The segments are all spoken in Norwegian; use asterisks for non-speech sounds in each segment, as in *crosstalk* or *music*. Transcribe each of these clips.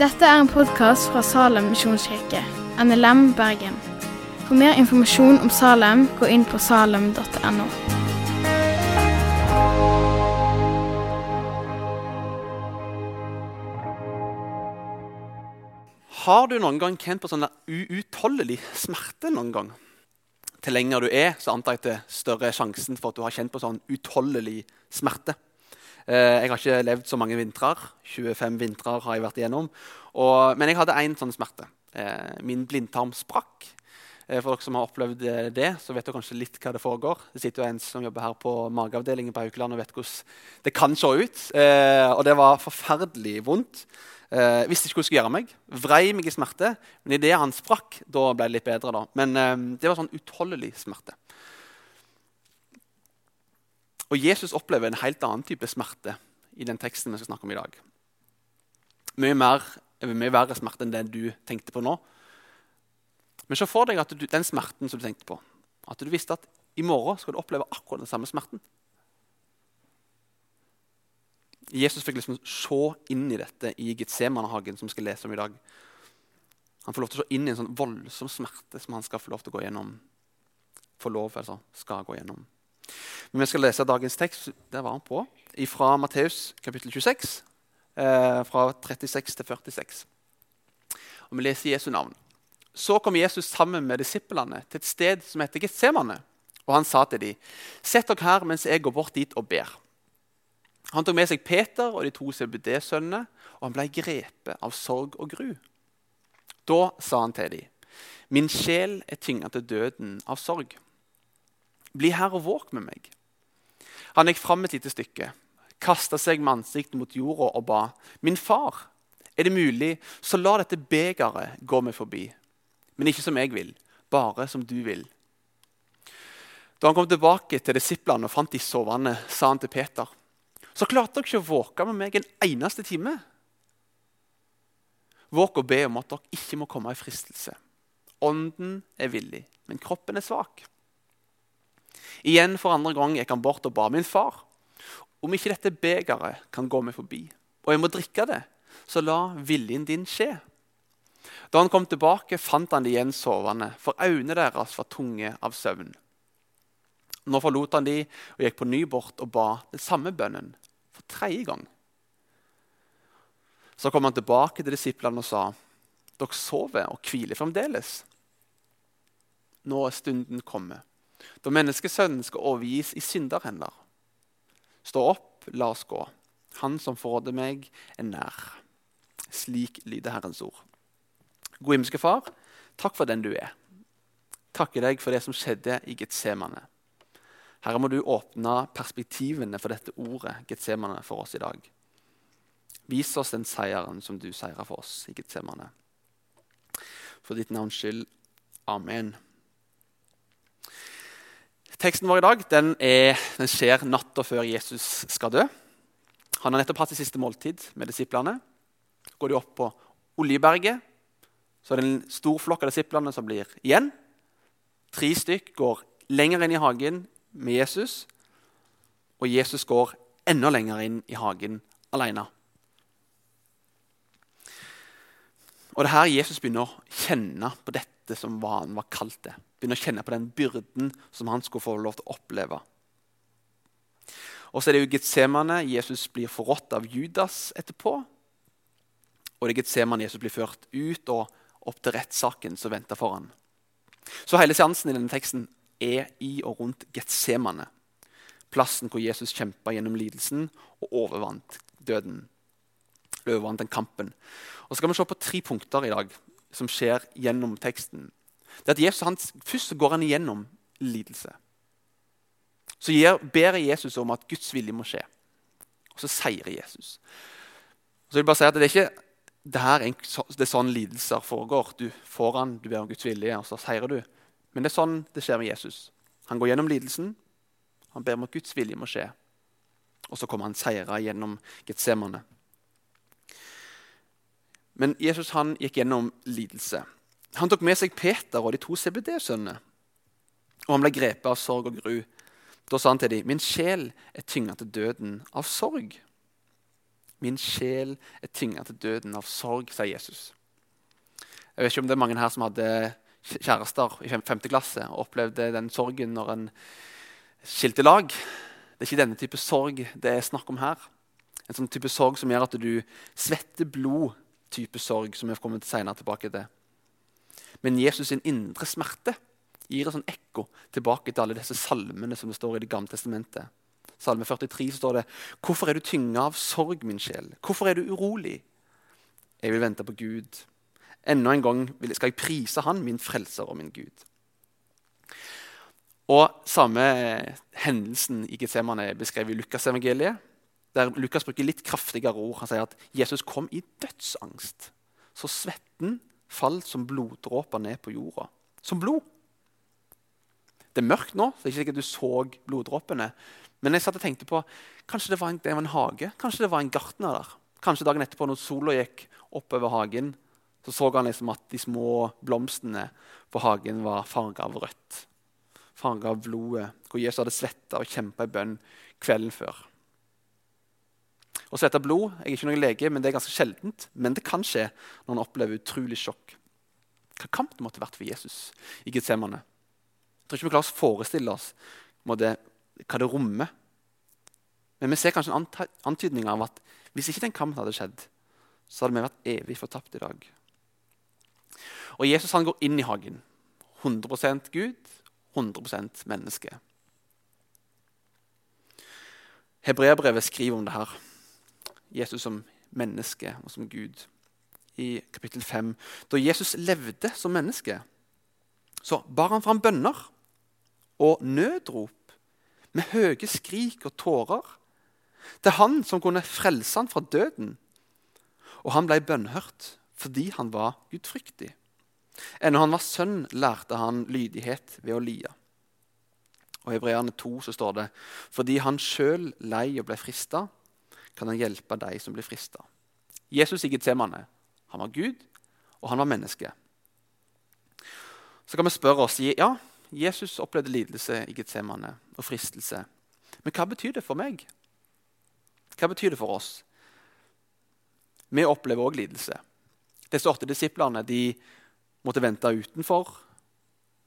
Dette er en podkast fra Salem misjonskirke, NLM Bergen. For mer informasjon om Salem, gå inn på salem.no. Har du noen gang kjent på sånn uutholdelig smerte? noen gang? Til lenger du er, så antar jeg til større er sjansen for at du har kjent på sånn utholdelig smerte. Eh, jeg har ikke levd så mange vintrer. 25 vintrer har jeg vært igjennom. Og, men jeg hadde én sånn smerte. Eh, min blindtarm sprakk. Eh, for dere som har opplevd det, så vet dere kanskje litt hva det foregår. Det sitter jo en som jobber her på mageavdelingen på Haukeland og vet hvordan det kan se ut. Og det var forferdelig vondt. Eh, visste ikke hva jeg skulle gjøre meg. Vrei meg i smerte. Men idet han sprakk, da ble det litt bedre. da. Men det var sånn utholdelig smerte. Og Jesus opplever en helt annen type smerte i den teksten vi skal snakke om i dag. Mye, mer, mye verre smerte enn den du tenkte på nå. Men se for deg at du, den smerten som du tenkte på, at du visste at i morgen skal du oppleve akkurat den samme smerten. Jesus fikk liksom se inn i dette i Getsemanehagen, som vi skal lese om i dag. Han får lov til å se inn i en sånn voldsom smerte som han skal få lov til å gå gjennom. Få lov, altså, skal gå gjennom. Men vi skal lese dagens tekst der var han på, fra Matteus kapittel 26, eh, fra 36 til 46. Og Vi leser Jesu navn. Så kom Jesus sammen med disiplene til et sted som heter Getsemane. Og han sa til dem, Sett dere her mens jeg går bort dit og ber. Han tok med seg Peter og de to CBD-sønnene, og han ble grepet av sorg og gru. Da sa han til dem, Min sjel er tynga til døden av sorg. Bli her og våk med meg. Han gikk fram et lite stykke, kasta seg med ansiktet mot jorda og ba. Min far, er det mulig, så la dette begeret gå meg forbi. Men ikke som jeg vil, bare som du vil. Da han kom tilbake til disiplene og fant de sovende, sa han til Peter så klarte dere ikke å våke med meg en eneste time. Våk og be om at dere ikke må komme i fristelse. Ånden er villig, men kroppen er svak. Igjen for andre gang gikk han bort og ba min far. Om ikke dette begeret kan gå meg forbi, og jeg må drikke det, så la viljen din skje. Da han kom tilbake, fant han de igjen sovende, for øynene deres var tunge av søvn. Nå forlot han de og gikk på ny bort og ba den samme bønnen for tredje gang. Så kom han tilbake til disiplene og sa, 'Dere sover og hviler fremdeles.' Nå er stunden kommet, da menneskesønnen skal overgis i synderhender. Stå opp, la oss gå. Han som forråder meg, er nær. Slik lyder Herrens ord. Gode himmelske Far, takk for den du er. Takker deg for det som skjedde i Getsemane. Herre, må du åpne perspektivene for dette ordet Getsemane, for oss i dag. Vis oss den seieren som du seira for oss i Getsemane. For ditt navns skyld. Amen. Teksten vår i dag den, er, den skjer natta før Jesus skal dø. Han har nettopp hatt det siste måltid med disiplene. Går de opp på Oljeberget, så er det en stor flokk av disiplene som blir igjen. Tre stykk går lenger inn i hagen, med Jesus, og Jesus går enda lenger inn i hagen alene. Og det er her Jesus begynner å kjenne på dette som han var kalt det. Begynner å kjenne på den byrden som han skulle få lov til å oppleve. Og så er det jo Getsemane. Jesus blir forrådt av Judas etterpå. Og det er Getsemane Jesus blir ført ut og opp til rettssaken som venter foran. Så hele seansen i denne teksten er i og rundt Getsemane. Plassen hvor Jesus kjempa gjennom lidelsen og overvant døden. Overvant den kampen. Og så skal vi se på tre punkter i dag som skjer gjennom teksten. Det er at Jesus, han, Først går han igjennom lidelse. Så gir, ber Jesus om at Guds vilje må skje. Og så seirer Jesus. Så vil jeg bare si at Det er ikke det, her, det er sånn lidelser foregår. Du får han, du ber om Guds vilje, og så seirer du. Men det er sånn det skjer med Jesus. Han går gjennom lidelsen. Han ber om at Guds vilje må skje. Og så kommer han seira gjennom Getsemane. Men Jesus han gikk gjennom lidelse. Han tok med seg Peter og de to CBD-sønnene. Og han ble grepet av sorg og gru. Da sa han til dem, 'Min sjel er tynga til døden av sorg.' Min sjel er tynga til døden av sorg, sier Jesus. Jeg vet ikke om det er mange her som hadde kjærester i femte klasse og opplevde den sorgen når en skilte lag. Det er ikke denne type sorg det er snakk om her. En sånn type sorg som gjør at du svetter blod. type sorg, som vi kommer senere tilbake til. Men Jesus sin indre smerte gir et sånn ekko tilbake til alle disse salmene som det står i Det gamle testamentet. Salme 43 så står det Hvorfor er du tynga av sorg, min sjel? Hvorfor er du urolig? Jeg vil vente på Gud. Enda en gang skal jeg prise Han, min frelser og min Gud. Og Samme hendelsen i Getsemane er beskrevet i Lukasevangeliet. Der Lukas bruker litt kraftigere ord. Han sier at Jesus kom i dødsangst. Så svetten falt som bloddråper ned på jorda. Som blod. Det er mørkt nå, så det er ikke sikkert du så bloddråpene. Men jeg satt og tenkte på, kanskje det var en, det var en hage? Kanskje det var en gartner der? Kanskje dagen etterpå når sola gikk oppover hagen, så så han liksom at de små blomstene på hagen var farga av rødt. Farga av blodet, hvor Jesus hadde svetta og kjempa i bønn kvelden før. Å svette blod jeg er ikke noen lege, men det er ganske sjeldent. Men det kan skje når han opplever utrolig sjokk. Hva kamp det måtte vært for Jesus i Getsemane. Jeg tror ikke vi klarer å forestille oss måtte, hva det rommer. Men vi ser kanskje en antydning av at hvis ikke den kampen hadde skjedd, så hadde vi vært evig fortapt i dag. Og Jesus han går inn i hagen. 100% Gud, 100% menneske. Hebreabrevet skriver om det her. Jesus som menneske og som Gud. I kapittel 5. Da Jesus levde som menneske, så bar han fram bønner og nødrop med høye skrik og tårer. Er han som kunne frelse han fra døden. Og han ble bønnhørt fordi han var gudfryktig. Ennå han var sønn, lærte han lydighet ved å lie. Og I Hebreane 2 så står det fordi han sjøl lei og ble frista, kan han hjelpe de som blir frista. Jesus i Getsemane, han var Gud, og han var menneske. Så kan vi spørre oss ja, Jesus opplevde lidelse i Getsemane og fristelse. Men hva betyr det for meg? Hva betyr det for oss? Vi opplever òg lidelse. Disse åtte disiplene de måtte vente utenfor.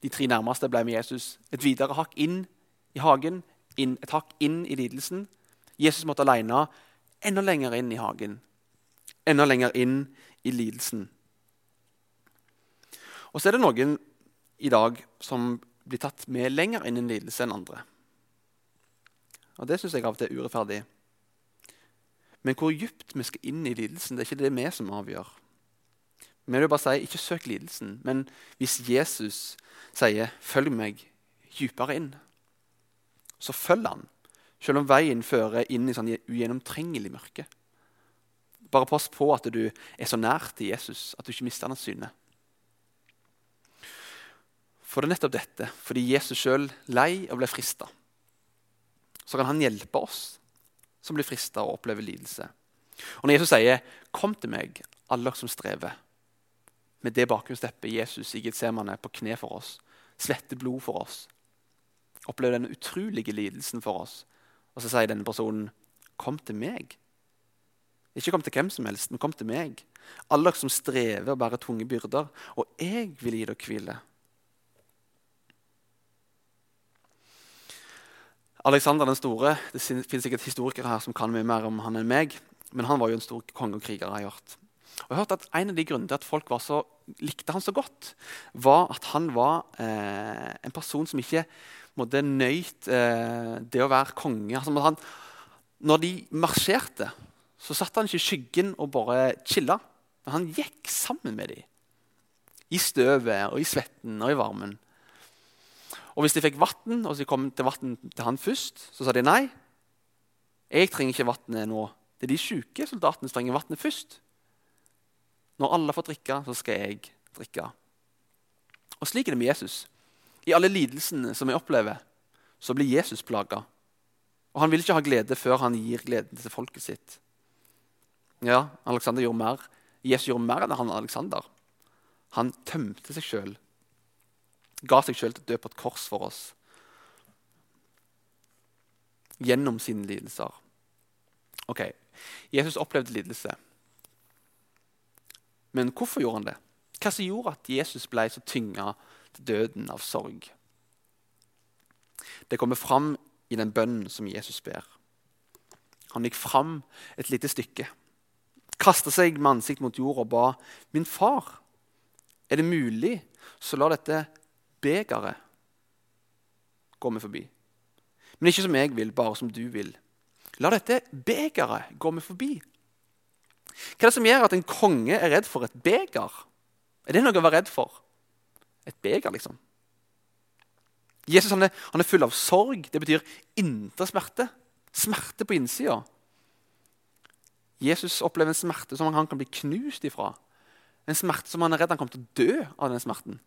De tre nærmeste ble med Jesus et videre hakk inn i hagen, inn, et hakk inn i lidelsen. Jesus måtte alene enda lenger inn i hagen. Enda lenger inn i lidelsen. Og så er det noen i dag som blir tatt med lenger inn i en lidelse enn andre. Og Det syns jeg av og til er urettferdig. Men hvor dypt vi skal inn i lidelsen, det er ikke det vi som avgjør. Jeg vil bare si, Ikke søk lidelsen, men hvis Jesus sier 'følg meg dypere inn', så følg han. Selv om veien fører inn i sånn ugjennomtrengelig mørke. Bare pass på at du er så nær til Jesus at du ikke mister hans syne. For det er nettopp dette, fordi Jesus sjøl lei og ble frista. Så kan han hjelpe oss som blir frista og opplever lidelse. Og Når Jesus sier 'Kom til meg, alle dere som strever', med det bakgrunnsteppet Jesus i Getsemane på kne for oss, svette blod for oss, opplever den utrolige lidelsen for oss, og så sier denne personen, 'Kom til meg'. Ikke kom til hvem som helst, men kom til meg. Alle dere som strever og bærer tunge byrder, og jeg vil gi dere hvile. Alexander den store Det finnes sikkert historikere her som kan mye mer om han enn meg. Men han var jo en stor konge og kriger. jeg har hørt. Og jeg har hørt at En av de grunnene til at folk så, likte han så godt, var at han var eh, en person som ikke måtte nøyt eh, det å være konge. Altså, han, når de marsjerte, så satt han ikke i skyggen og bare chilla. Men han gikk sammen med dem. I støvet og i svetten og i varmen. Og hvis de fikk vann, og så kom til vann til han først, så sa de nei. Jeg trenger ikke vannet nå. Det er de syke soldatene som trenger vannet først. Når alle får drikke, så skal jeg drikke. Og slik er det med Jesus. I alle lidelsene som vi opplever, så blir Jesus plaga. Og han vil ikke ha glede før han gir gleden til folket sitt. Ja, Alexander gjorde mer. Jesus gjorde mer enn han Alexander. Han tømte seg sjøl. Ga seg sjøl til å dø på et kors for oss. gjennom sine lidelser. Ok, Jesus opplevde lidelse. Men hvorfor gjorde han det? Hva som gjorde at Jesus ble så tynga døden av sorg? Det kommer fram i den bønnen som Jesus ber. Han gikk fram et lite stykke, kasta seg med ansikt mot jord og ba, 'Min far, er det mulig, så la dette begeret gå meg forbi.' Men ikke som jeg vil, bare som du vil. La dette begeret gå meg forbi. Hva er det som gjør at en konge er redd for et beger? Er det noe å være redd for? Et beger, liksom. Jesus han er, han er full av sorg. Det betyr indre smerte. Smerte på innsida. Jesus opplever en smerte som han kan bli knust ifra. En smerte som han er redd han kommer til å dø av den smerten.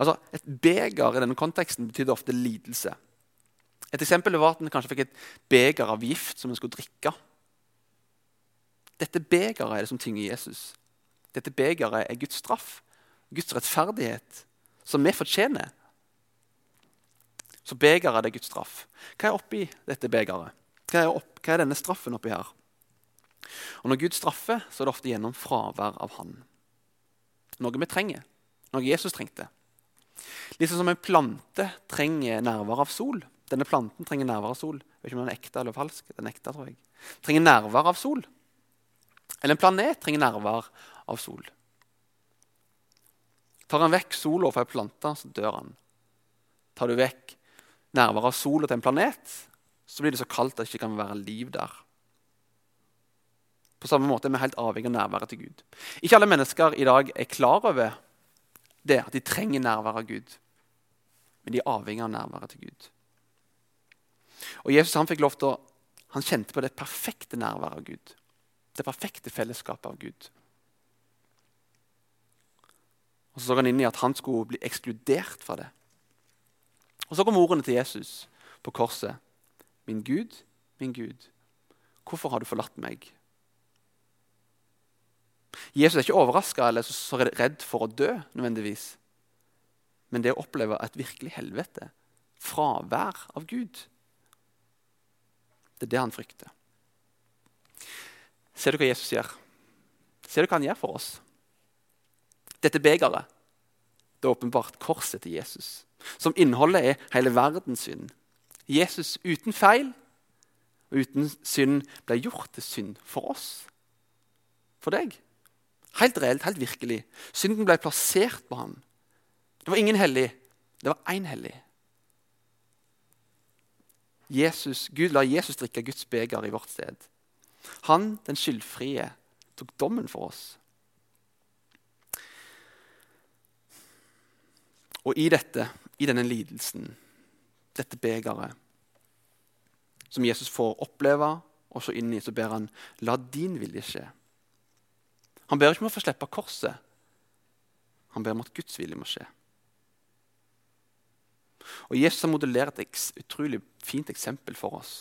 Altså, Et beger i denne konteksten betydde ofte lidelse. Et eksempel var at en kanskje fikk et beger av gift som en skulle drikke. Dette begeret er det som tynger Jesus. Dette begeret er Guds straff, Guds rettferdighet, som vi fortjener. Så begeret er Guds straff. Hva er oppi dette begeret? Hva er, opp, hva er denne straffen oppi her? Og Når Gud straffer, så er det ofte gjennom fravær av Han. Noe vi trenger. Noe Jesus trengte. Liksom som en plante trenger nærvær av sol. Denne planten trenger nærvær av sol. Jeg vet ikke om den er ekte eller falsk. Den er ekte, tror jeg. Trenger nærvær av sol. Eller en planet trenger nærvær av sol. Tar han vekk sola fra en plante, så dør han. Tar du vekk nærværet av sola til en planet, så blir det så kaldt at det ikke kan være liv der. På samme måte er vi helt avhengig av nærværet til Gud. Ikke alle mennesker i dag er klar over det, at de trenger nærværet av Gud. Men de er avhengig av nærværet til Gud. Og Jesus han fikk lov til å, han kjente på det perfekte nærværet av Gud. Det perfekte fellesskapet av Gud. Og Så så han inn i at han skulle bli ekskludert fra det. Og Så kom ordene til Jesus på korset. Min Gud, min Gud, hvorfor har du forlatt meg? Jesus er ikke overraska eller så redd for å dø, nødvendigvis. Men det å oppleve et virkelig helvete, fravær av Gud, det er det han frykter. Ser du hva Jesus gjør? Ser du hva han gjør for oss? Dette begeret det er åpenbart korset til Jesus, som innholdet er hele verdens synd. Jesus uten feil og uten synd ble gjort til synd for oss. For deg. Helt reelt, helt virkelig. Synden ble plassert på ham. Det var ingen hellig, det var én hellig. Jesus, Gud la Jesus drikke Guds beger i vårt sted. Han, den skyldfrie, tok dommen for oss. Og i dette, i denne lidelsen, dette begeret, som Jesus får oppleve, og så inn i, så ber han la din vilje skje. Han ber ikke om å få slippe korset. Han ber om at Guds vilje må skje. Og Jesus har modellert et utrolig fint eksempel for oss.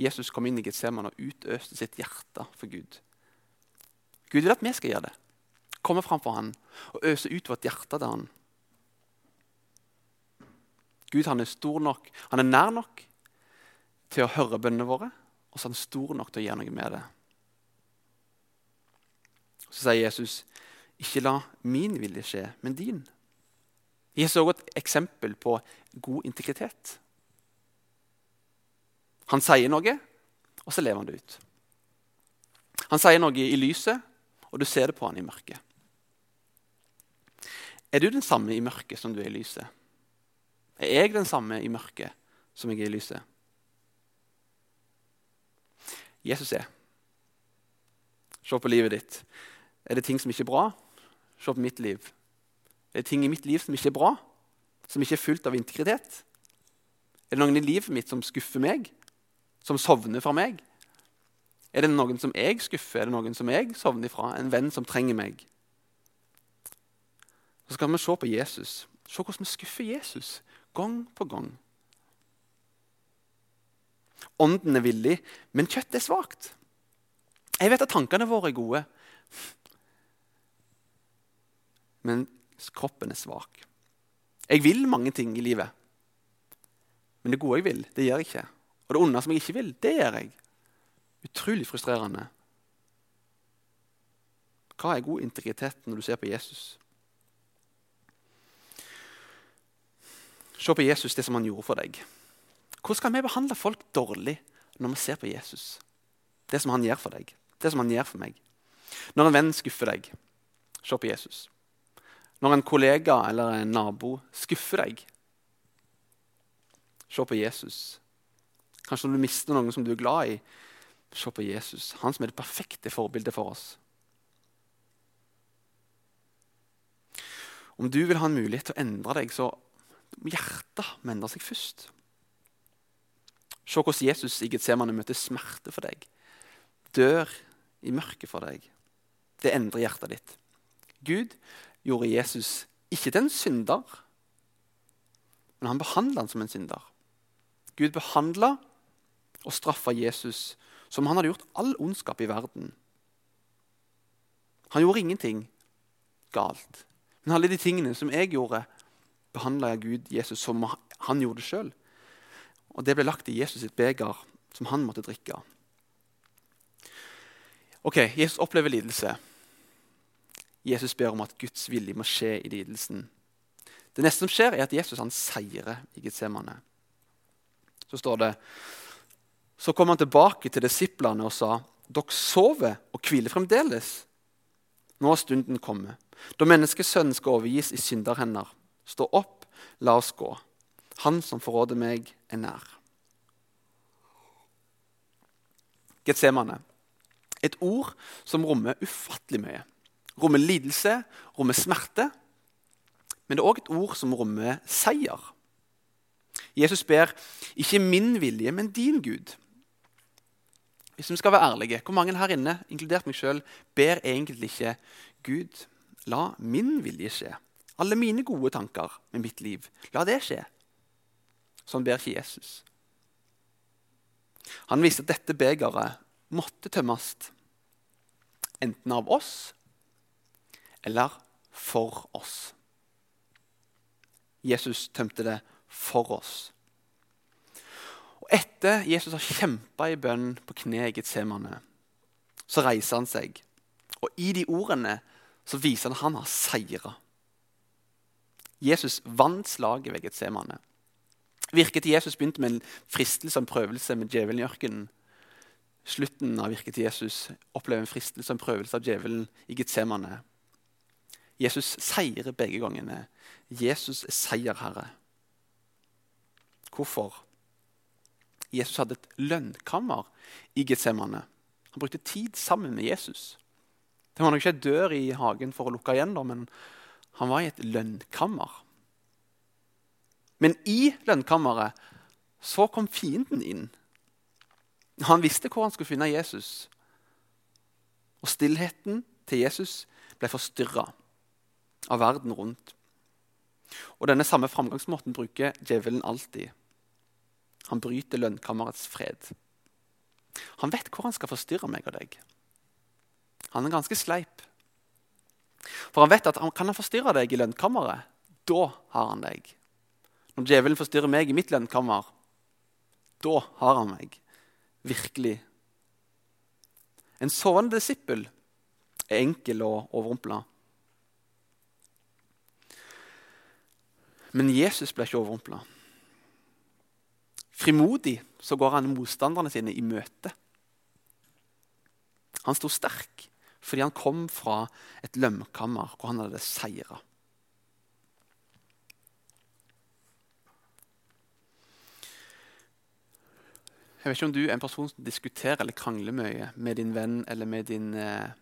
Jesus kom inn i Getsemane og utøste sitt hjerte for Gud. Gud vil at vi skal gjøre det. Komme fram for han og øse ut vårt hjerte til han. Gud han er stor nok, han er nær nok til å høre bønnene våre, og så er han stor nok til å gjøre noe med det. Så sier Jesus, 'Ikke la min vilje skje, men din'. Jesus er også et eksempel på god integritet. Han sier noe, og så lever han det ut. Han sier noe i lyset, og du ser det på han i mørket. Er du den samme i mørket som du er i lyset? Er jeg den samme i mørket som jeg er i lyset? Jesus er. Se på livet ditt. Er det ting som ikke er bra? Se på mitt liv. Er det ting i mitt liv som ikke er bra? Som ikke er fullt av integritet? Er det noen i livet mitt som skuffer meg? Som sovner fra meg? Er det noen som jeg skuffer? Er det noen som jeg sovner fra? En venn som trenger meg? Så skal vi se på Jesus. Se hvordan vi skuffer Jesus gang på gang. Ånden er villig, men kjøttet er svakt. Jeg vet at tankene våre er gode, men kroppen er svak. Jeg vil mange ting i livet, Men det gode jeg vil, det gjør jeg ikke. Og det onde som jeg ikke vil, det gjør jeg. Utrolig frustrerende. Hva er god integritet når du ser på Jesus? Se på Jesus, det som han gjorde for deg. Hvordan skal vi behandle folk dårlig når vi ser på Jesus? Det som han gjør for deg, det som han gjør for meg. Når en venn skuffer deg, se på Jesus. Når en kollega eller en nabo skuffer deg, se på Jesus. Kanskje når du mister noen som du er glad i, se på Jesus. Han som er det perfekte forbildet for oss. Om du vil ha en mulighet til å endre deg, så hjertet må endre seg først. Se hvordan Jesus i Getsemane møter smerte for deg. Dør i mørket for deg. Det endrer hjertet ditt. Gud gjorde Jesus ikke til en synder, men han behandla han som en synder. Gud behandla og straffa Jesus som han hadde gjort all ondskap i verden. Han gjorde ingenting galt. Men alle de tingene som jeg gjorde, behandla Gud Jesus som han gjorde det sjøl. Og det ble lagt i Jesus sitt beger, som han måtte drikke. Ok, Jesus opplever lidelse. Jesus ber om at Guds vilje må skje i lidelsen. Det neste som skjer, er at Jesus han seirer i Getsemane. Så står det Så kom han tilbake til disiplene og sa, dere sover og hviler fremdeles. Nå har stunden kommet, da menneskesønnen skal overgis i synderhender. Stå opp, la oss gå. Han som forråder meg, er nær. Getsemane. Et ord som rommer ufattelig mye. Rommer lidelse, rommer smerte. Men det er òg et ord som rommer seier. Jesus ber ikke min vilje, men din Gud. Hvis vi skal være ærlige, Hvor mange her inne, inkludert meg selv, ber egentlig ikke Gud, la min vilje skje? Alle mine gode tanker med mitt liv, la det skje. Sånn ber ikke Jesus. Han viste at dette begeret måtte tømmes enten av oss eller for oss. Jesus tømte det for oss. Og Etter Jesus har kjempa i bønn på kne i Getsemane, så reiser han seg. Og i de ordene så viser han at han har seira. Jesus vant slaget ved Getsemane. Virket til Jesus begynte med en fristelse en prøvelse med djevelen i ørkenen. Slutten av virket til Jesus opplever en fristelse en prøvelse av djevelen i Getsemane. Jesus seirer begge gangene. Jesus er seierherre. Hvorfor? Jesus hadde et lønnkammer i Getsemane. Han brukte tid sammen med Jesus. Det var nok ikke ei dør i hagen for å lukke igjen, men han var i et lønnkammer. Men i lønnkammeret så kom fienden inn. Han visste hvor han skulle finne Jesus. Og stillheten til Jesus ble forstyrra av verden rundt. Og Denne samme framgangsmåten bruker djevelen alltid. Han bryter lønnkammerets fred. Han vet hvor han skal forstyrre meg og deg. Han er ganske sleip. For han vet at kan han forstyrre deg i lønnkammeret, da har han deg. Når djevelen forstyrrer meg i mitt lønnkammer, da har han meg. Virkelig. En sovende disippel er enkel å overrumple. Men Jesus ble ikke overrumpla. Frimodig så går han motstanderne sine i møte. Han sto sterk fordi han kom fra et lømkammer hvor han hadde seira. Jeg vet ikke om du er en person som diskuterer eller krangler mye med din venn eller med din eh,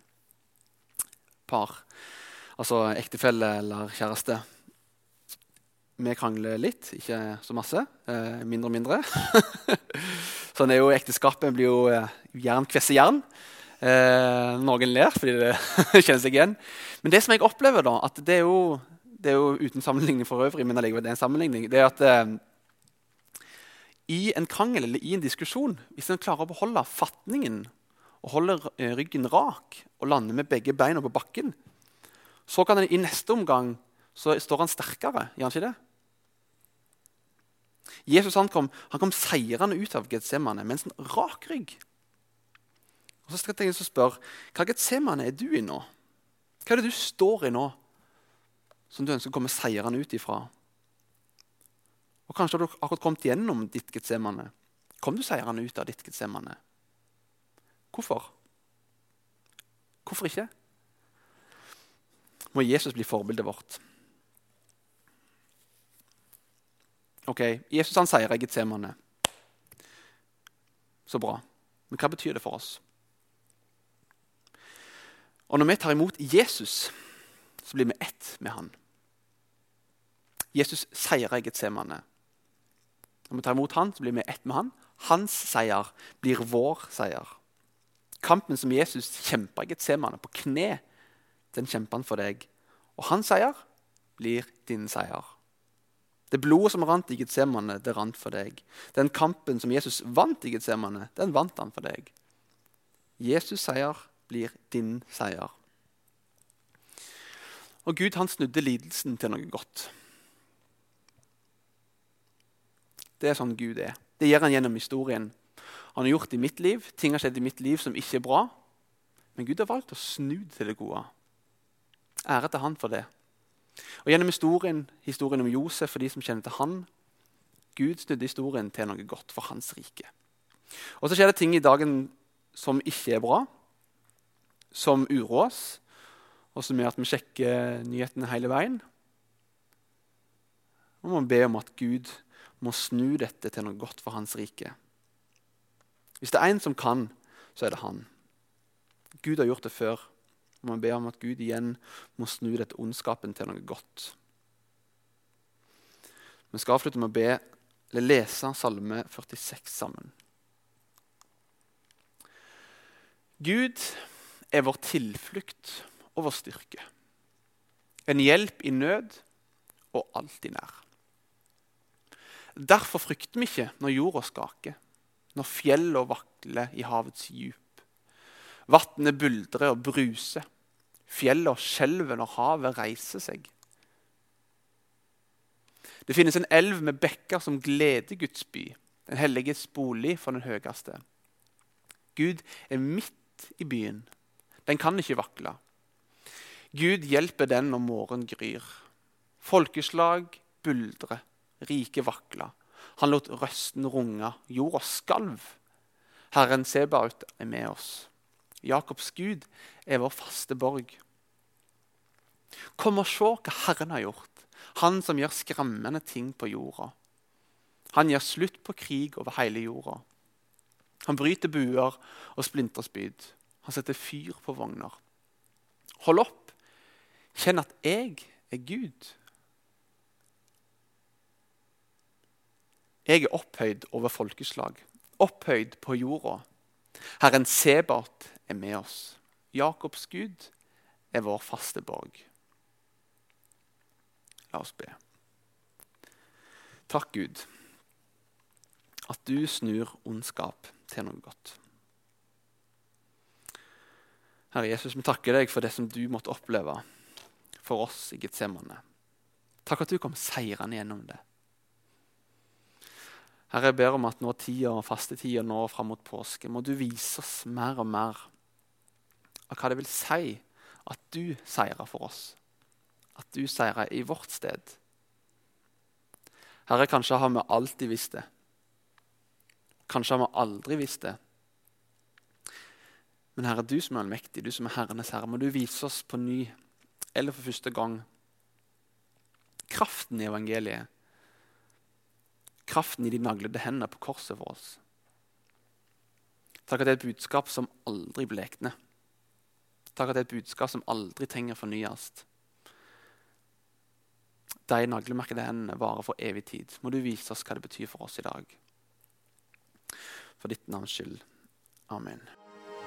par. Altså ektefelle eller kjæreste. Vi krangler litt, ikke så masse. Eh, mindre og mindre. *laughs* sånn er jo ekteskapet. blir jo eh, jern kvesse jern. Eh, noen ler fordi det *laughs* kjenner seg igjen. Men det som jeg opplever, da, at det er jo, det er jo uten sammenligning for øvrig, men allikevel det er en sammenligning, det er at eh, i en krangel eller i en diskusjon, hvis en klarer å beholde fatningen og holder eh, ryggen rak og lander med begge beina på bakken, så kan en i neste omgang så står han sterkere. gjør han ikke det? Jesus han kom, han kom seirende ut av Getsemane med en sånn rak rygg. Og Så skal jeg spørre hva Getsemane er du i nå? Hva er det du står i nå som du ønsker å komme seirende ut ifra? Og Kanskje har du akkurat kommet gjennom ditt Getsemane. Kom du seirende ut av ditt Getsemane? Hvorfor? Hvorfor ikke? Må Jesus bli forbildet vårt? Ok, Jesus han seier i Getsemane. Så bra. Men hva betyr det for oss? Og Når vi tar imot Jesus, så blir vi ett med han. Jesus seier eget Getsemane. Når vi tar imot han, så blir vi ett med han. Hans seier blir vår seier. Kampen som Jesus kjempa i Getsemane, på kne, den kjemper han for deg. Og hans seier blir din seier. Det blodet som rant i Getsemane, det rant for deg. Den kampen som Jesus vant i Getsemane, den vant han for deg. Jesus' seier blir din seier. Og Gud han snudde lidelsen til noe godt. Det er sånn Gud er. Det gjør han gjennom historien. Han har gjort det i mitt liv. Ting har skjedd i mitt liv som ikke er bra. Men Gud har valgt å snu til det gode. Ære til han for det. Og Gjennom historien, historien om Josef for de som kjenner til han, Gud snudde historien til noe godt for hans rike. Og Så skjer det ting i dagen som ikke er bra, som uroer oss, og som gjør at vi sjekker nyhetene hele veien. Og vi må be om at Gud må snu dette til noe godt for hans rike. Hvis det er en som kan, så er det han. Gud har gjort det før. Og man ber om at Gud igjen må snu dette ondskapen til noe godt. Vi skal avslutte med å be, eller lese Salme 46 sammen. Gud er vår tilflukt og vår styrke. En hjelp i nød og alltid nær. Derfor frykter vi ikke når jorda skaker, når fjellene vakler i havets djup. Vannet buldrer og bruser. Fjellene skjelver når havet reiser seg. Det finnes en elv med bekker som gleder Guds by, den helliges bolig for den høyeste. Gud er midt i byen. Den kan ikke vakle. Gud hjelper den når morgenen gryr. Folkeslag buldrer, rike vakler. Han lot røsten runge, jorda skalv. Herren Sebaut er med oss. Jakobs Gud er vår faste borg. Kom og se hva Herren har gjort, han som gjør skremmende ting på jorda. Han gjør slutt på krig over hele jorda. Han bryter buer og splinterspyd. Han setter fyr på vogner. Hold opp, kjenn at jeg er Gud. Jeg er opphøyd over folkeslag, opphøyd på jorda. Herren Sebart er med oss. Jakobs Gud er vår faste borg. La oss be. Takk, Gud, at du snur ondskap til noe godt. Herre Jesus, vi takker deg for det som du måtte oppleve for oss i Getsemane. Takk at du kom seirende gjennom det. Herre, jeg ber om at nå tida, fastetida nå fram mot påske, må du vise oss mer og mer av hva det vil si at du seirer for oss. At du seirer i vårt sted. Herre, kanskje har vi alltid visst det. Kanskje har vi aldri visst det. Men Herre, du som er allmektig, du som er Herrenes Herre, må du vise oss på ny, eller for første gang, kraften i evangeliet. Kraften i de naglede hendene på korset for oss. Takk at det er et budskap som aldri blekner. Takk at det er et budskap som aldri trenger fornyes. De naglemerkede hendene varer for evig tid. Må du vise oss hva det betyr for oss i dag. For ditt navns skyld. Amen.